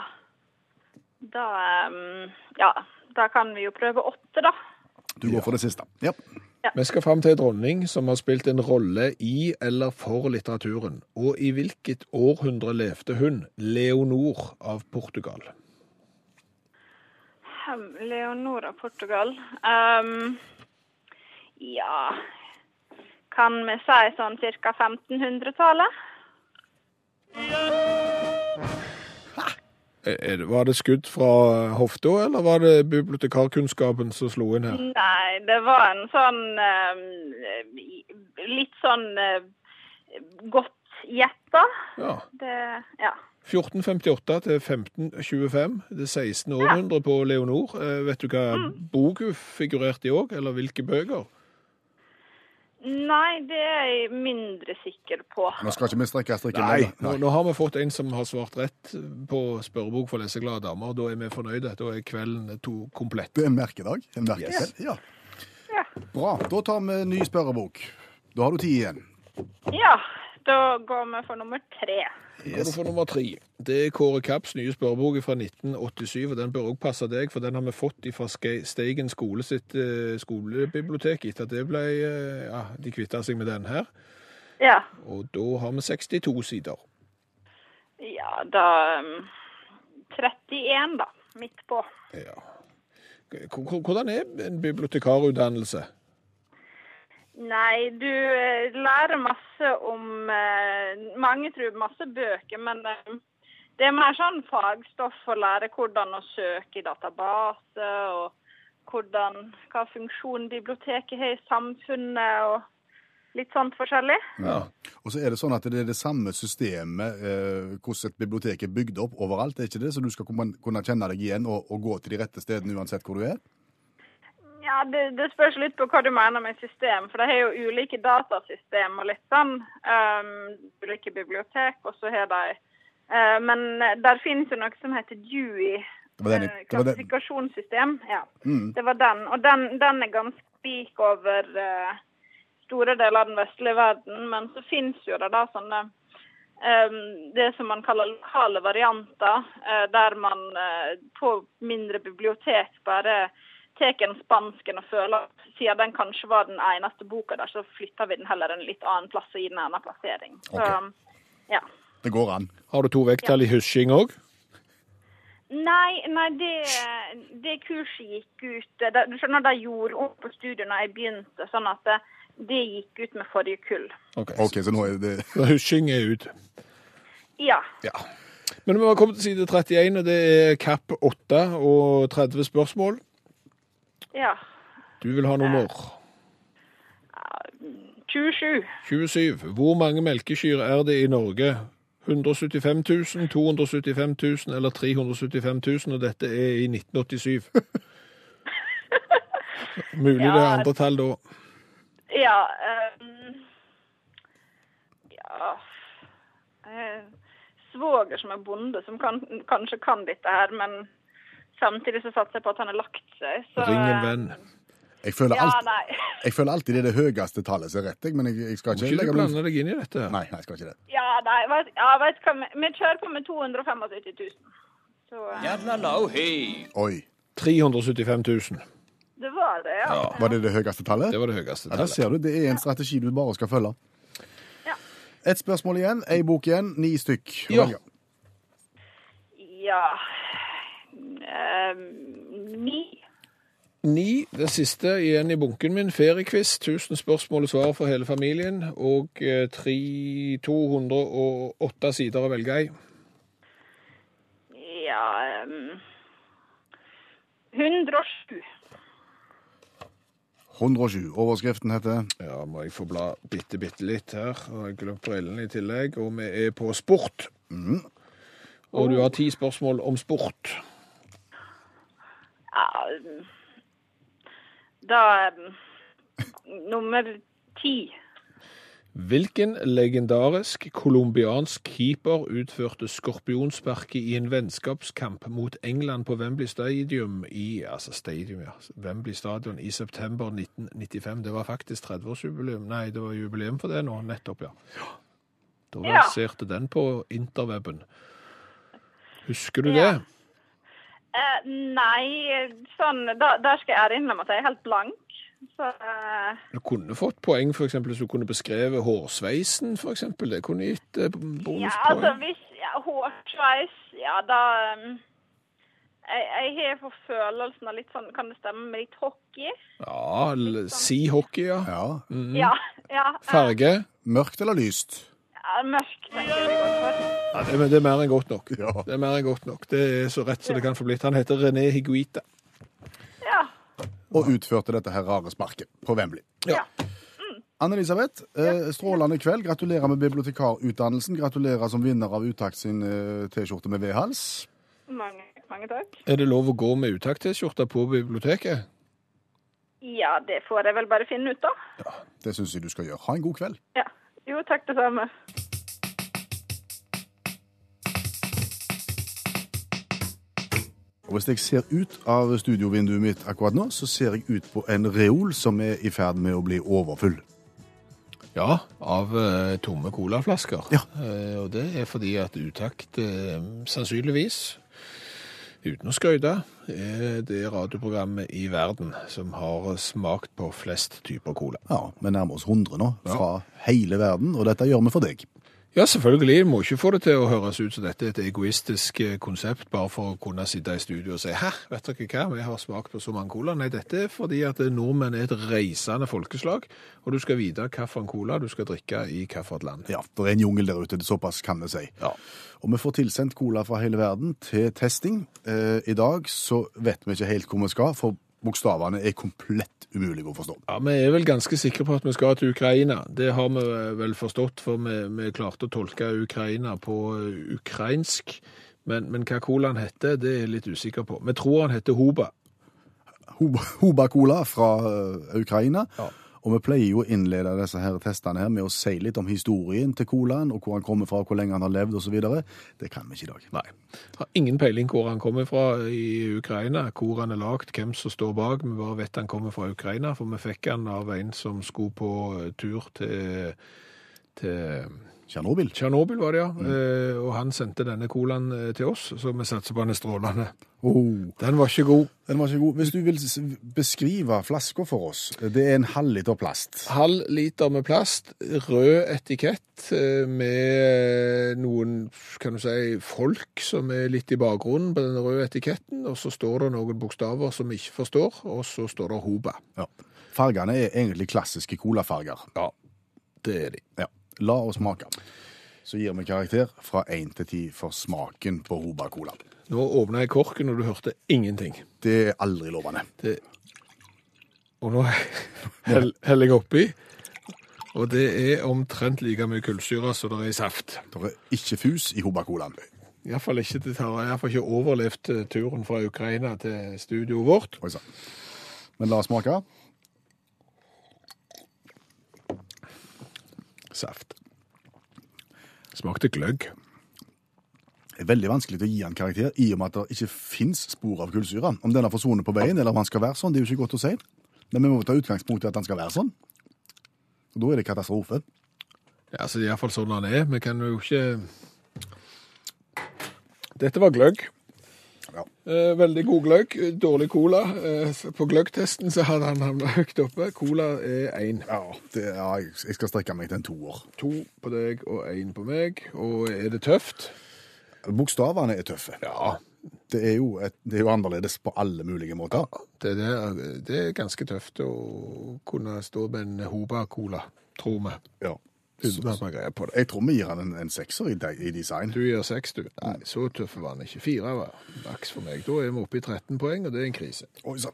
Da ehm, Ja, da kan vi jo prøve åtte, da. Du går for det siste. Ja. Vi skal fram til en dronning som har spilt en rolle i eller for litteraturen. Og i hvilket århundre levde hun, Leonor av Portugal? Leonora, Portugal. um, ja Kan vi si sånn ca. 1500-tallet? Er- er det- Var det skudd fra hofta, eller var det bibliotekarkunnskapen som slo inn her? Nei, det var en sånn ehm, Litt sånn eh, godt gjetta. Ja. Det Ja. 1458 til 1525, det 16. århundre på Leonor. Eh, vet du hva bok hun figurerte i òg, eller hvilke bøker? Nei, det er jeg mindre sikker på. Nå skal ikke vi strekke strikken Nei, lenger. nå, nå har vi fått en som har svart rett på spørrebok for leseglade damer. Da er vi fornøyde. Da er kvelden to komplett. Det er en merkedag. En merkedag. Yes. Ja. Ja. Bra. Da tar vi ny spørrebok. Da har du tid igjen. Ja, da går vi for nummer tre. Går du for nummer tre. Det er Kåre Kapps nye spørrebok fra 1987, og den bør òg passe deg, for den har vi fått fra Steigen skole sitt eh, skolebibliotek etter at det ble eh, Ja, de kvitta seg med den her. Ja. Og da har vi 62 sider. Ja, da um, 31, da. Midt på. Ja. Hvordan er en bibliotekarutdannelse? Nei, du eh, lærer masse om eh, Mange tror masse bøker, men eh, det er mer sånn fagstoff å lære hvordan å søke i database, og hvordan, hva funksjon biblioteket har i samfunnet, og litt sånt forskjellig. Ja. Og så er det sånn at det er det samme systemet eh, hvordan et bibliotek er bygd opp overalt. Er ikke det? Så du skal kunne kjenne deg igjen og, og gå til de rette stedene uansett hvor du er? Ja, det, det spørs litt på hva du mener med system, for det har jo ulike datasystem og litt sånn. Um, ulike bibliotek, og så har de uh, Men der finnes jo noe som heter Dewey. Det var den, det var den, klassifikasjonssystem. Ja, Mm. det var den. Og den, den er ganske spik over uh, store deler av den vestlige verden. Men så finnes jo det da sånne eh, det som man kaller lokale varianter, der man på mindre bibliotek bare tar en spansken og føler siden den kanskje var den eneste boka der, så flytter vi den heller en litt annen plass og gir den en annen plassering. Så, okay. ja. Det går an. Har du to vekttall i husking òg? Nei, nei det, det kurset gikk ut det, Du skjønner, de gjorde om på studiet når jeg begynte, sånn at det, det gikk ut med forrige kull. Ok, okay så nå er det husking er ut. Ja. Ja. Men vi har kommet til side 31, og det er kapp 8 og 30 spørsmål. Ja. Du vil ha nummer 27. 27. Hvor mange melkekyr er det i Norge? 175 000, 275 000 eller 375 000, og dette er i 1987. [laughs] Mulig det er andre tall da. Ja um, Ja eh, Svoger som er bonde, som kan, kanskje kan dette her, men samtidig så satser jeg på at han har lagt seg. Så, Ring en venn. Jeg føler, Ja, alt, [laughs] jeg føler alltid det er det høyeste tallet som er rett, men jeg, jeg skal ikke ikke du legge blande deg inn i dette? Nei, jeg skal ikke det. Ja, nei, vet, ja, vet hva, vi, vi kjører på med 275 000. Så uh... Oi. 375 000. det var det, ja. Var det det høyeste tallet? Det var det høyeste tallet. Ja, der ser du. Det er en strategi du bare skal følge. Ja. Et spørsmål igjen, ei bok igjen, ni stykk. Ja. Ja Ehm, Ni. Ni, det siste igjen i bunken min, feriequiz. 1000 spørsmål og svar for hele familien. Og eh, tre- 208 sider å velge i. Ja um, 107. 107. Overskriften heter Ja, må jeg få bla bitte, bitte litt her. Og jeg har glemt brillene i tillegg. Og vi er på sport. Og du har ti spørsmål om sport. Ja, da ehm, Nummer ti. Hvilken legendarisk colombiansk keeper utførte skorpionsparket i en vennskapskamp mot England på Wembley Stadium i altså stadium, ja, Wembley Stadion i september 1995? Det var faktisk 30-årsjubileum. Nei, det var jubileum for det nå, nettopp, ja. Da Ja. verserte den på interweben. Husker du Ja. det? Eh, nei, sånn, da, der skal jeg innrømme at jeg er helt blank. Så eh, Du kunne fått poeng for eksempel, hvis du kunne beskrevet hårsveisen, eksempel. Det kunne gitt eh, ja, bonuspoeng. altså hvis ja, Hårsveis, ja da um, jeg, jeg har for følelsen av litt sånn Kan det stemme med litt hockey? Ja, l- si hockey, ja. ja, Ja. ja eh, Farge. mørkt eller lyst. Mørk, tenker jeg. Ja, det, det er mer enn godt nok. Ja. Det er mer enn godt nok. Det er så rett som det kan få blitt. Han heter René Higuita. Ja. Og utførte dette her rare sparket på Wembley. Ja. Anne-Elisabeth, eh, strålende kveld. Gratulerer med bibliotekarutdannelsen. Gratulerer som vinner av Utakt sin eh, T-skjorte med V-hals. Mange, mange takk. Er det lov å gå med utakt-T-skjorte på biblioteket? Ja, det får jeg vel bare finne ut, da. Ja, Det syns jeg du skal gjøre. Ha en god kveld. Ja. Jo, takk det samme. Og Hvis jeg ser ut av studiovinduet mitt akkurat nå, så ser jeg ut på en reol som er i ferd med å bli overfull. Ja, av eh, tomme colaflasker. Ja. Eh, og det er fordi at utakt eh, sannsynligvis, uten å skryte, er det radioprogrammet i verden som har smakt på flest typer cola. Ja, Vi nærmer oss 100 nå, fra hele verden, og dette gjør vi for deg. Ja, selvfølgelig. Må ikke få det til å høres ut som dette er et egoistisk eh, konsept, bare for å kunne sitte i studio og si hæ, vet dere hva, vi har smakt på så mange cola. Nei, dette er fordi at nordmenn er et reisende folkeslag, og du skal vite hvilken cola du skal drikke i hvilket land. Ja, Det er en jungel der ute, det såpass kan vi si. Ja. Og vi får tilsendt cola fra hele verden til testing. Eh, I dag så vet vi ikke helt hvor vi skal, for bokstavene er komplett umulig å forstå. Ja, Vi er vel ganske sikre på at vi skal til Ukraina. Det har vi vel forstått, for vi, vi klarte å tolke Ukraina på eh, ukrainsk. Men, men hva colaen heter, det er jeg litt usikker på. Vi tror han heter Hoba. Hoba- Hoba Cola fra eh, Ukraina. Ja. Og vi pleier jo å innlede disse her testene her med å si litt om historien til colaen, og hvor han kommer fra, hvor lenge han har levd osv. Det kan vi ikke i dag. Nei. Har ingen peiling hvor han kommer fra i Ukraina, hvor han er lagd, hvem som står bak. Vi bare vet han kommer fra Ukraina, for vi fikk han av en som skulle på tur til, til Tsjernobyl. Tsjernobyl, var det, ja. Eh, og han sendte denne colaen eh, til oss, så vi satser på den er strålende. Oh, Den var ikke god. den var ikke god. Hvis du vil beskrive flaska for oss. Det er en halv liter plast. Halv liter med plast, rød etikett eh, med noen, kan du si, folk som er litt i bakgrunnen på den røde etiketten, og så står det noen bokstaver som vi ikke forstår, og så står det Hoba. Ja. Fargene er egentlig klassiske colafarger. Ja, det er de. Ja. La oss smake. Så gir vi karakter fra 1 til 10 for smaken på Hoba Cola. Nå åpna jeg korken, og du hørte ingenting. Det er aldri lovende. Det... Og nå [laughs] heller jeg oppi, og det er omtrent like mye kullsyre som det er i saft. Det er ikke fus i Hoba Colaen. Iallfall ikke, det har i hvert ikke overlevd turen fra Ukraina til studioet vårt. Men la oss smake. Saft. Smakte gløgg. Det er veldig vanskelig å gi han karakter i og med at det ikke fins spor av kullsyre. Om den har forsvunnet på veien, eller om han skal være sånn, det er jo ikke godt å si. Men vi må ta utgangspunkt i at han skal være sånn. Og Da er det katastrofe. Ja, altså, iallfall sånn han er. Vi kan jo ikke Dette var gløgg. Ja. Eh, veldig god gløgg. Dårlig cola. Eh, på gløggtesten så hadde han havna høyt oppe. Cola er én. Ja, det, ja, jeg skal strekke meg til en toer. To på deg og én på meg. Og er det tøft? Bokstavene er tøffe. Ja. Det er jo, et, det er jo annerledes på alle mulige måter. Det, det, det er ganske tøft å kunne stå med en Hoba-cola, tror vi. Ja. Jeg tror vi gir han en, en sekser i, de- i design. Du gir seks, du. Nei, så tøffe var han ikke. Fire var maks for meg. Da er vi oppe i 13 poeng, og det er en krise. Oi sann.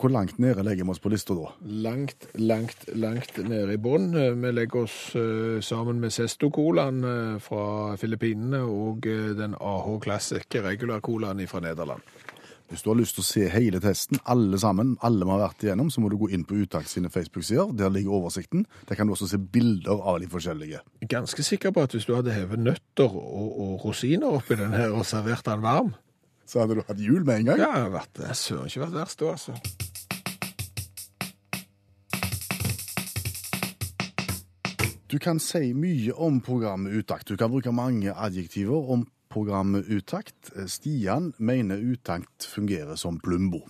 Hvor langt nede legger vi oss på lista da? Langt, langt, langt nede i bånn. Vi legger oss eh, sammen med Sesto-colaen eh, fra Filippinene og eh, den AH Classic regular-colaen fra Nederland. Hvis du har lyst til å se hele testen, alle sammen, alle vi har vært igjennom, så må du gå inn på Utakt sine Facebook-sider. Der ligger oversikten. Der kan du også se bilder av de forskjellige. Ganske sikker på at hvis du hadde hevet nøtter og, og rosiner oppi den her og servert den varm, Så hadde du hatt jul med en gang. ja, det hadde søren ikke vært verst da, altså. Du kan si mye om programmet Utakt. Du kan bruke mange adjektiver om programmet Utakt. Stian mener Utakt fungerer som Plumbo.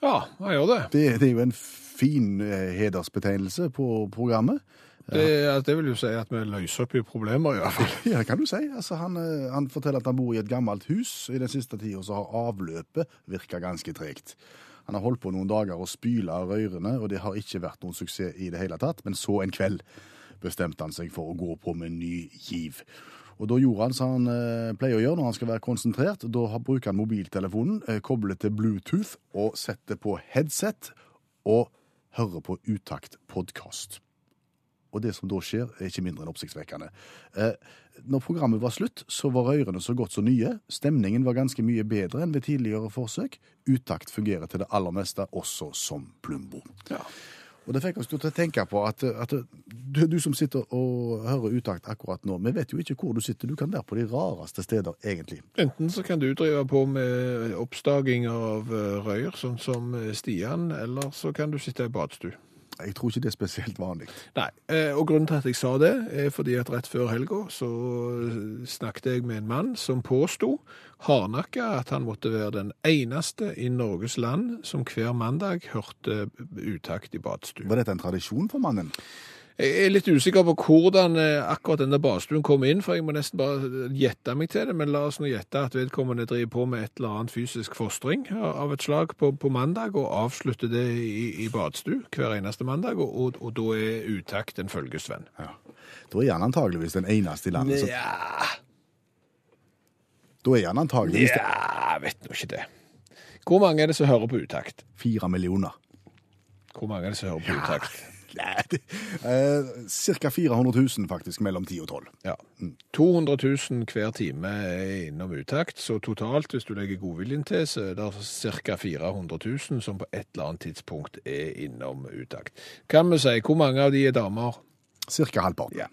Ja, jeg gjør det? Det, det er jo en fin eh, hedersbetegnelse på programmet. Det, det vil jo si at vi løser opp i problemer, i hvert fall. [laughs] Ja, det kan du si. Altså, han, eh, han forteller at han bor i et gammelt hus. I den siste tida så har avløpet virka ganske tregt. Han har holdt på noen dager å spyle av rørene, og det har ikke vært noen suksess i det hele tatt. Men så en kveld bestemte han seg for å gå på med ny giv. Og da gjorde han som han eh, pleier å gjøre når han skal være konsentrert. Da bruker han mobiltelefonen, eh, kobler til Bluetooth og setter på headset og hører på Utakt podkast. Og det som da skjer, er ikke mindre enn oppsiktsvekkende. Eh, når programmet var slutt, så var ørene så godt som nye. Stemningen var ganske mye bedre enn ved tidligere forsøk. Utakt fungerer til det aller meste, også som Plumbo. Ja. Og det fikk oss til å tenke på at, at du, du som sitter og hører utakt akkurat nå, vi vet jo ikke hvor du sitter. Du kan være på de rareste steder, egentlig. Enten så kan du drive på med oppstaging av eh, røyer, sånn som eh, Stian, eller så kan du sitte i badstue. Jeg tror ikke det er spesielt vanlig. Nei, eh, og grunnen til at jeg sa det, er fordi at rett før helga så snakket jeg med en mann som påsto, hardnakka, at han måtte være den eneste i Norges land som hver mandag hørte utakt i badstue. Var dette en tradisjon for mannen? Jeg er litt usikker på hvordan eh, akkurat denne badstuen kom inn, for jeg må nesten bare gjette meg til det, men la oss nå gjette at vedkommende driver på med et eller annet fysisk fostring av et slag på, på mandag, og avslutter det i, i badstue hver eneste mandag, og, og, og da er utakt en følgesvenn. Ja. Da er han antageligvis den eneste i landet. som- Ja, Da er han antageligvis jeg vet nå ikke det. Hvor mange er det som hører på utakt? fire millioner. Hvor mange er det som hører på utakt? [laughs] Nei, Cirka 400 000 faktisk, mellom 10 og 12. Ja. 200 000 hver time er innom utakt, så totalt, hvis du legger godviljen til, så er det ca. 400 000 som på et eller annet tidspunkt er innom utakt. Kan vi si hvor mange av de er damer? Cirka halvparten. Ja.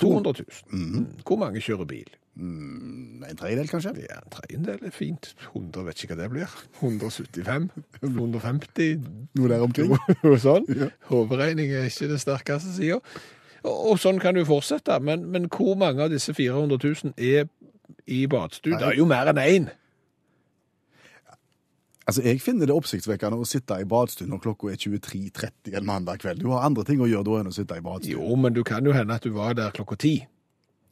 200 000. Mm. Hvor mange kjører bil? En tredjedel, kanskje? Ja, en tredjedel er fint. 100 vet ikke hva det blir. 175? 150? Noe der omkring. Noe sånn. Hovedregning er ikke det sterkeste sida. Og, og sånn kan du fortsette. Men, men hvor mange av disse 400 000 er i badstue? Det er jo mer enn én. Altså, Jeg finner det oppsiktsvekkende å sitte i badstue når klokka er 23.30 en mandag kveld. Du har andre ting å gjøre da enn å sitte i badstue. Jo, men du kan jo hende at du var der klokka ti.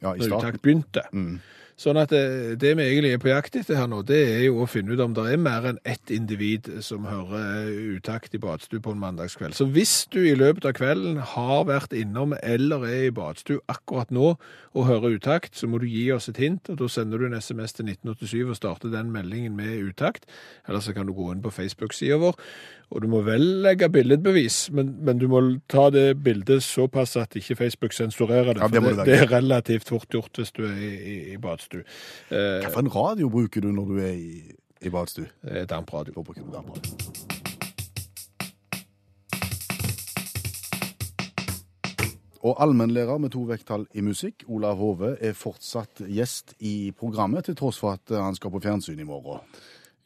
Ja, når starten. begynte. begynte. Sånn at det, det vi egentlig er på jakt etter her nå, det er jo å finne ut om det er mer enn ett individ som hører utakt i badstue på en mandagskveld. Så hvis du i løpet av kvelden har vært innom eller er i badstue akkurat nå og hører utakt, så må du gi oss et hint, og da sender du en SMS til 1987 og starter den meldingen med utakt. Eller så kan du gå inn på Facebook-sida vår, og du må vel legge billedbevis, men, men du må ta det bildet såpass at ikke Facebook sensurerer det. Ja, det for det, det er relativt fort gjort hvis du er i, i, i badstue. Eh, Hva for en radio bruker du når du er i, i badstue? eh, Dampradio. Da bruker du Og allmennlærer med to vekttall i musikk, Olav Hove, er fortsatt gjest i programmet, til tross for at han skal på fjernsyn i morgen.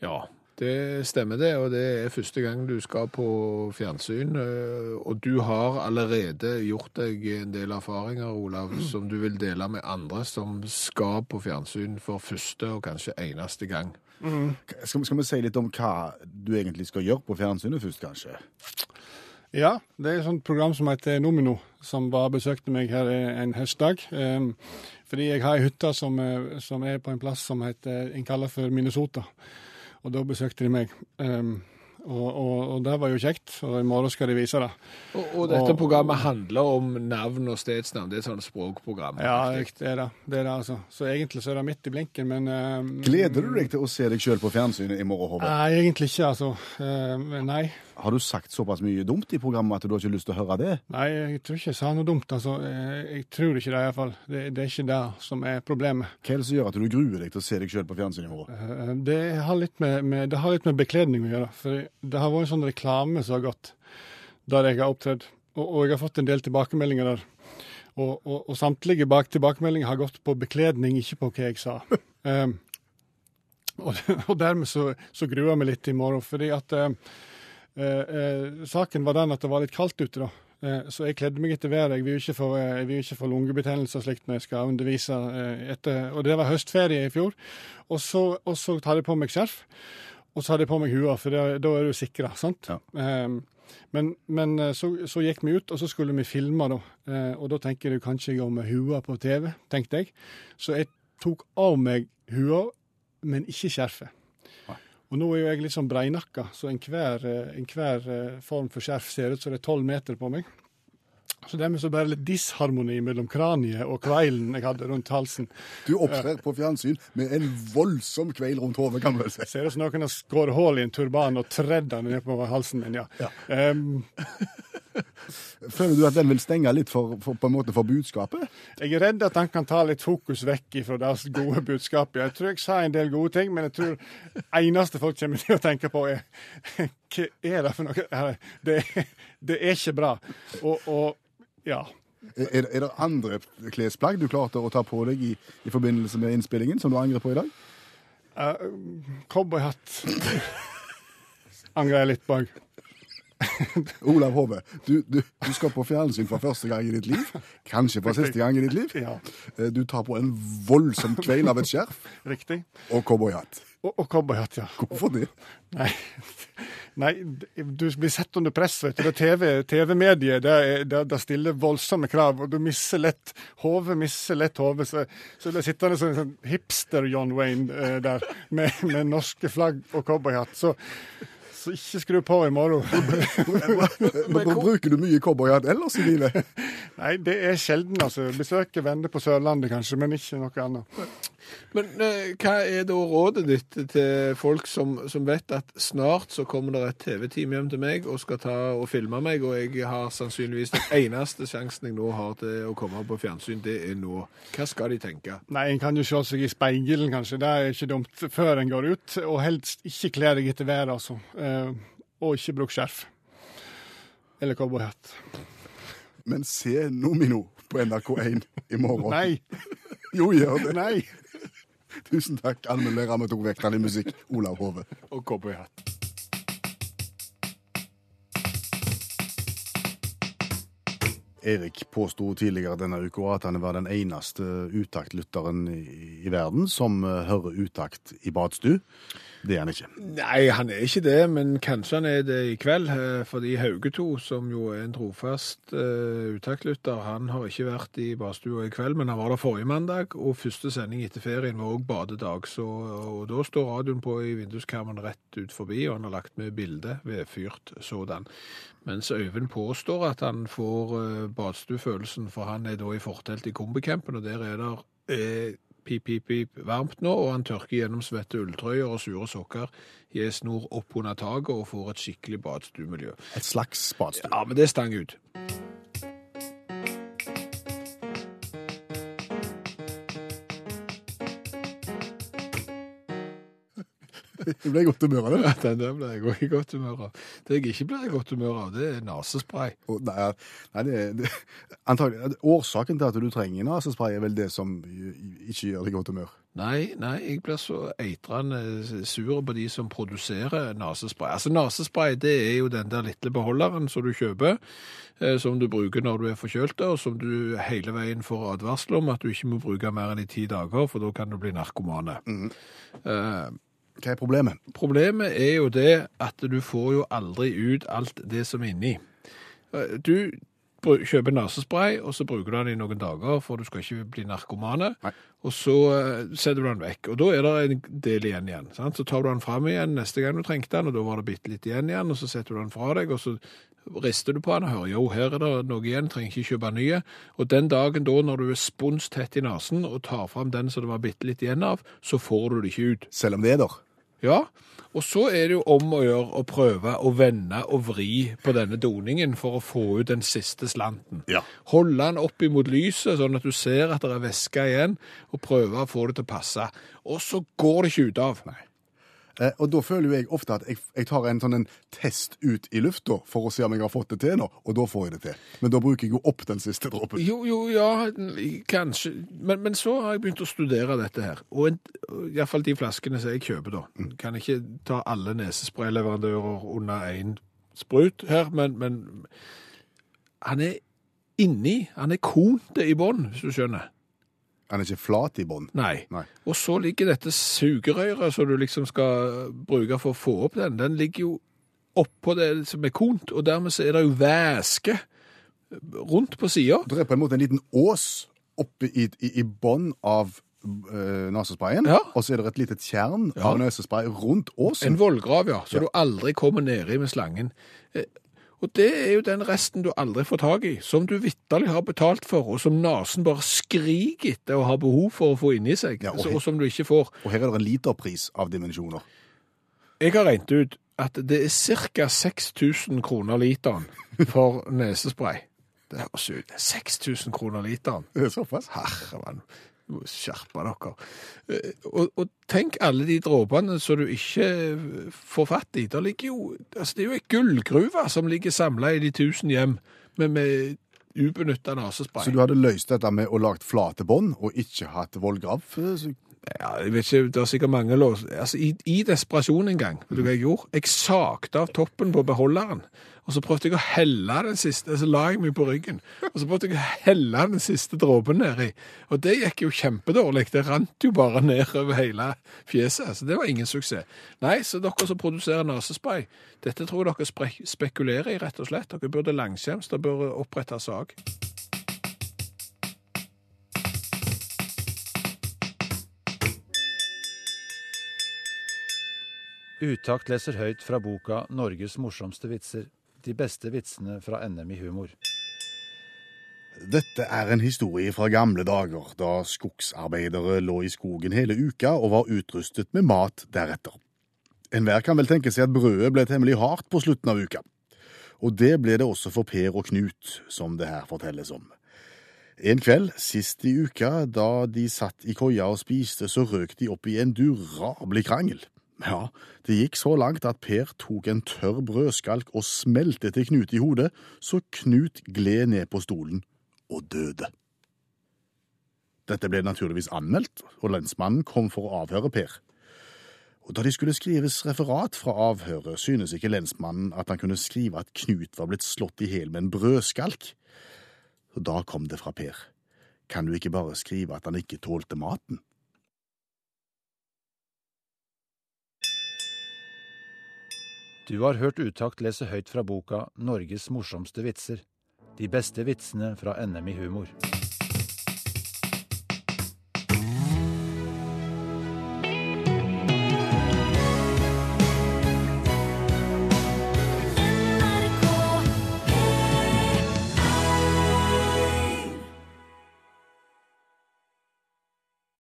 Ja, det stemmer det, og det er første gang du skal på fjernsyn. eh, Og du har allerede gjort deg en del erfaringer, Olav, som du vil dele med andre som skal på fjernsyn for første og kanskje eneste gang. Skal, skal vi si litt om hva du egentlig skal gjøre på fjernsynet først, kanskje? Ja, det er et sånt program som heter Nomino, som bare besøkte meg her en høstdag. Um, fordi jeg har ei hytte som, eh, som er på en plass som heter, en kaller for Minnesota. Og da besøkte de meg. Um, og, og, og det var jo kjekt, og i morgen skal de vise det. Og, og dette Og- programmet handler om navn og stedsnavn. Det er et sånt språkprogram. Ja, det er det. det, er det altså. Så egentlig så er det midt i blinken, men uh, Gleder du deg til å se deg sjøl på fjernsynet i morgen, Håvard? Nei, egentlig ikke, altså. Uh, nei. Har du sagt såpass mye dumt i programmet at du har ikke lyst til å høre det? Nei, jeg tror ikke jeg sa noe dumt. altså. Jeg, jeg tror ikke det, iallfall. Det, det er ikke det som er problemet. Hva er det som gjør at du gruer deg til å se deg sjøl på fjernsyn i morgen? Eh, Det har litt med, med, har litt med bekledning å gjøre. For det har vært en sånn reklame som har gått der jeg har opptredd. Og, og jeg har fått en del tilbakemeldinger der. Og, og, og samtlige bak tilbakemeldinger har gått på bekledning, ikke på hva jeg sa. [laughs] Um, [laughs] og, dermed så, så gruer jeg meg litt i morgen. Fordi at eh, eh, eh, saken var den at det var litt kaldt ute, da. Eh, Så jeg kledde meg etter været. Jeg vil jo ikke få, eh, ikke få lungebetennelse og slikt når jeg skal undervise. eh, Etter, og det var høstferie i fjor. Og så, og så hadde jeg på meg skjerf, og så hadde jeg på meg hua, for det, da er du sikra, sant? Ja. Eh, men men eh, så, så gikk vi ut, og så skulle vi filme, da. Eh, Og da tenker du kanskje jeg går med hua på TV, tenkte jeg. Så jeg tok av meg hua, men ikke skjerfet. Og nå er jo jeg litt sånn breinakka, så enhver en eh, form for skjerf ser ut som det er tolv meter på meg. Så dermed så bare litt disharmoni mellom kraniet og kveilen jeg hadde rundt halsen. Du opptrer på fjernsyn med en voldsom kveil rundt hodet, kan du vel si. Ser ut som noen har skåret hull i en turban og tredd den ned på halsen min, ja. Em, Føler du at den vil stenge litt for, for, på en måte for budskapet? jeg er redd at han kan ta litt fokus vekk fra deres gode budskap. Jeg tror jeg sa en del gode ting, men jeg tror eneste folk kommer til å tenke på, er [laughs] Hva er det for noe? Det, det er ikke bra. Og, og ja. Er, er det andre klesplagg du klarte å ta på deg i, i forbindelse med innspillingen, som du angrer på i dag? Uh, Cowboyhatt angrer jeg litt bak. [laughs] Olav Hove, du, du, du skal på fjernsyn for første gang i ditt liv. Kanskje for siste gang i ditt liv. Ja, Eh, Du tar på en voldsom kveil av et skjerf riktig. og cowboyhatt. Og, og cowboyhatt, ja. Hvorfor det? Nei, nei, du blir sett under press. vet du. Det TV TV-mediet det, det, det stiller voldsomme krav, og du mister lett hodet. mister lett hodet. Så, så du blir sittende som en sånn hipster-John Wayne eh, der, med, med norske flagg og cowboyhatt. Så, så ikke skru på i morgen. [laughs] Men Bruker du mye cowboyhatt ellers i livet? Nei, det er sjelden, altså. Besøker venner på Sørlandet kanskje, men ikke noe annet. Men eh, hva er da rådet ditt til folk som, som vet at snart så kommer det et TV-team hjem til meg og skal ta og filme meg, og jeg har sannsynligvis den eneste sjansen jeg nå har til å komme på fjernsyn, det er nå. Hva skal de tenke? Nei, en kan jo se seg i speilet, kanskje. Det er ikke dumt før en går ut. Og helst ikke kle deg etter været, altså. Eh, og ikke bruk skjerf. Eller cowboyhatt. Men se Nomino på NRK1 i morgen. Nei! [laughs] Jo, gjør det. Nei! [laughs] Tusen takk, to vekttall i musikk, Olav Hove. Og cowboyhatt. Erik påsto tidligere denne uka at han var den eneste utaktlytteren i, i verden som eh, hører utakt i badstu. Det er han ikke. Nei, han er ikke det, men kanskje han er det i kveld. eh, Fordi Hauge 2, som jo er en trofast uh, han har ikke vært i badstua i kveld, men han var der forrige mandag, og første sending etter ferien var òg badedag. Så, og da står radioen på i vinduskarmen rett ut forbi, og han har lagt med bilde, vedfyrt sådan. Mens Øyvind påstår at han får uh, badstuefølelsen, for han er da i fortelt i kombicampen, og der er det eh, pip, pip, pip varmt nå, og han tørker gjennom svette ulltrøyer og sure sokker i ei snor opp under taket og får et skikkelig badstuemiljø. Et slags badstue. Ja, men det stang ut. Du ble i godt humør av det. Ja, Den der ble jeg òg i godt humør av. Det jeg ikke blir i godt humør av, det er nesespray. Oh, Nei, nei det, det, antagelig, årsaken til at du trenger nesespray, er vel det som ikke gjør deg i godt humør. Nei, nei, jeg blir så eitrende sur på de som produserer nesespray. Altså, nesespray, det er jo den der lille beholderen som du kjøper, eh, som du bruker når du er forkjølt, og som du hele veien får advarsel om at du ikke må bruke mer enn i ti dager, for da kan du bli narkomane. Eh, Hva er problemet? Problemet er jo det at du får jo aldri ut alt det som er inni. Eh, Du kjøper nesespray, og så bruker du den i noen dager, for du skal ikke bli narkomane. Nei. Og så eh, setter du den vekk, og da er det en del igjen igjen. Sant? Så tar du den fram igjen neste gang du trengte den, og da var det bitte litt igjen igjen, og så setter du den fra deg, og så rister du på den og hører jo, her er det noe igjen, trenger ikke kjøpe nye. Og den dagen da, når du er spons tett i nesen og tar fram den som det var bitte litt igjen av, så får du det ikke ut. Selv om det er der. Ja, og så er det jo om å gjøre å prøve å vende og vri på denne doningen for å få ut den siste slanten. Ja. Holde den opp imot lyset, sånn at du ser at det er væske igjen, og prøve å få det til å passe. Og så går det ikke ut av. Eh, og da føler jo jeg ofte at jeg, jeg tar en sånn en test ut i lufta for å se om jeg har fått det til nå, og da får jeg det til. Men da bruker jeg jo opp den siste dråpen. Jo, jo, ja, kanskje. Men, men så har jeg begynt å studere dette her. Og iallfall de flaskene som jeg kjøper da. Kan ikke ta alle nesesprayleverandører under én sprut her, men, men han er inni, han er konte i bånn, hvis du skjønner. Han er ikke flat i bånn. Nei. Nei. Og så ligger dette sugerøret som du liksom skal bruke for å få opp den, den ligger jo oppå det som er kont, og dermed så er det jo væske rundt på sida. Det er på en måte en liten ås oppe i, i, i bånn av øh, nesesprayen, Ja. og så er det et lite tjern Ja. av nesespray rundt åsen. En vollgrav, ja, så Ja. du aldri kommer nedi med slangen. Og det er jo den resten du aldri får tak i, som du vitterlig har betalt for, og som nesen bare skriker etter å ha behov for å få inni seg, Ja, og her, og som du ikke får. Og her er det en literpris av dimensjoner. Jeg har regnet ut at det er ca. 6000 kroner literen for nesespray. Det høres ut 6000 kroner literen. Det er såpass. Herremann, du må skjerpe dere. Eh, Og, og tenk alle de dråpene som du ikke får fatt i. Det, ligger jo, altså det er jo ei gullgruve som ligger samla i de tusen hjem med, med ubenytta nesespray. Så du hadde løst dette med å lage flate bånd, og ikke hatt vollgrav? Ja, jeg vet ikke, det er sikkert mange lås. Altså, i, I desperasjon en gang, vet du hva jeg gjorde? Jeg sakte av toppen på beholderen, og så prøvde jeg å helle den siste, så la jeg meg på ryggen, og så prøvde jeg å helle den siste dråpen nedi. Og det gikk jo kjempedårlig. Det rant jo bare ned over hele fjeset, så det var ingen suksess. Nei, så dere som produserer nesespray, dette tror jeg dere spekulerer i, rett og slett. Dere burde langskjems, dere burde opprette sak. Utakt leser høyt fra boka 'Norges morsomste vitser'. De beste vitsene fra NM i humor. Dette er en historie fra gamle dager, da skogsarbeidere lå i skogen hele uka og var utrustet med mat deretter. Enhver kan vel tenke seg at brødet ble temmelig hardt på slutten av uka. Og det ble det også for Per og Knut, som det her fortelles om. En kveld sist i uka, da de satt i koia og spiste, så røk de opp i en durabelig krangel. Ja, det gikk så langt at Per tok en tørr brødskalk og smelte til Knut i hodet, så Knut gled ned på stolen og døde. Dette ble naturligvis anmeldt, og lensmannen kom for å avhøre Per. Og Da de skulle skrives referat fra avhøret, synes ikke lensmannen at han kunne skrive at Knut var blitt slått i hjel med en brødskalk. Og da kom det fra Per. Kan du ikke bare skrive at han ikke tålte maten? Du har hørt Utakt lese høyt fra boka 'Norges morsomste vitser'. De beste vitsene fra NM i humor.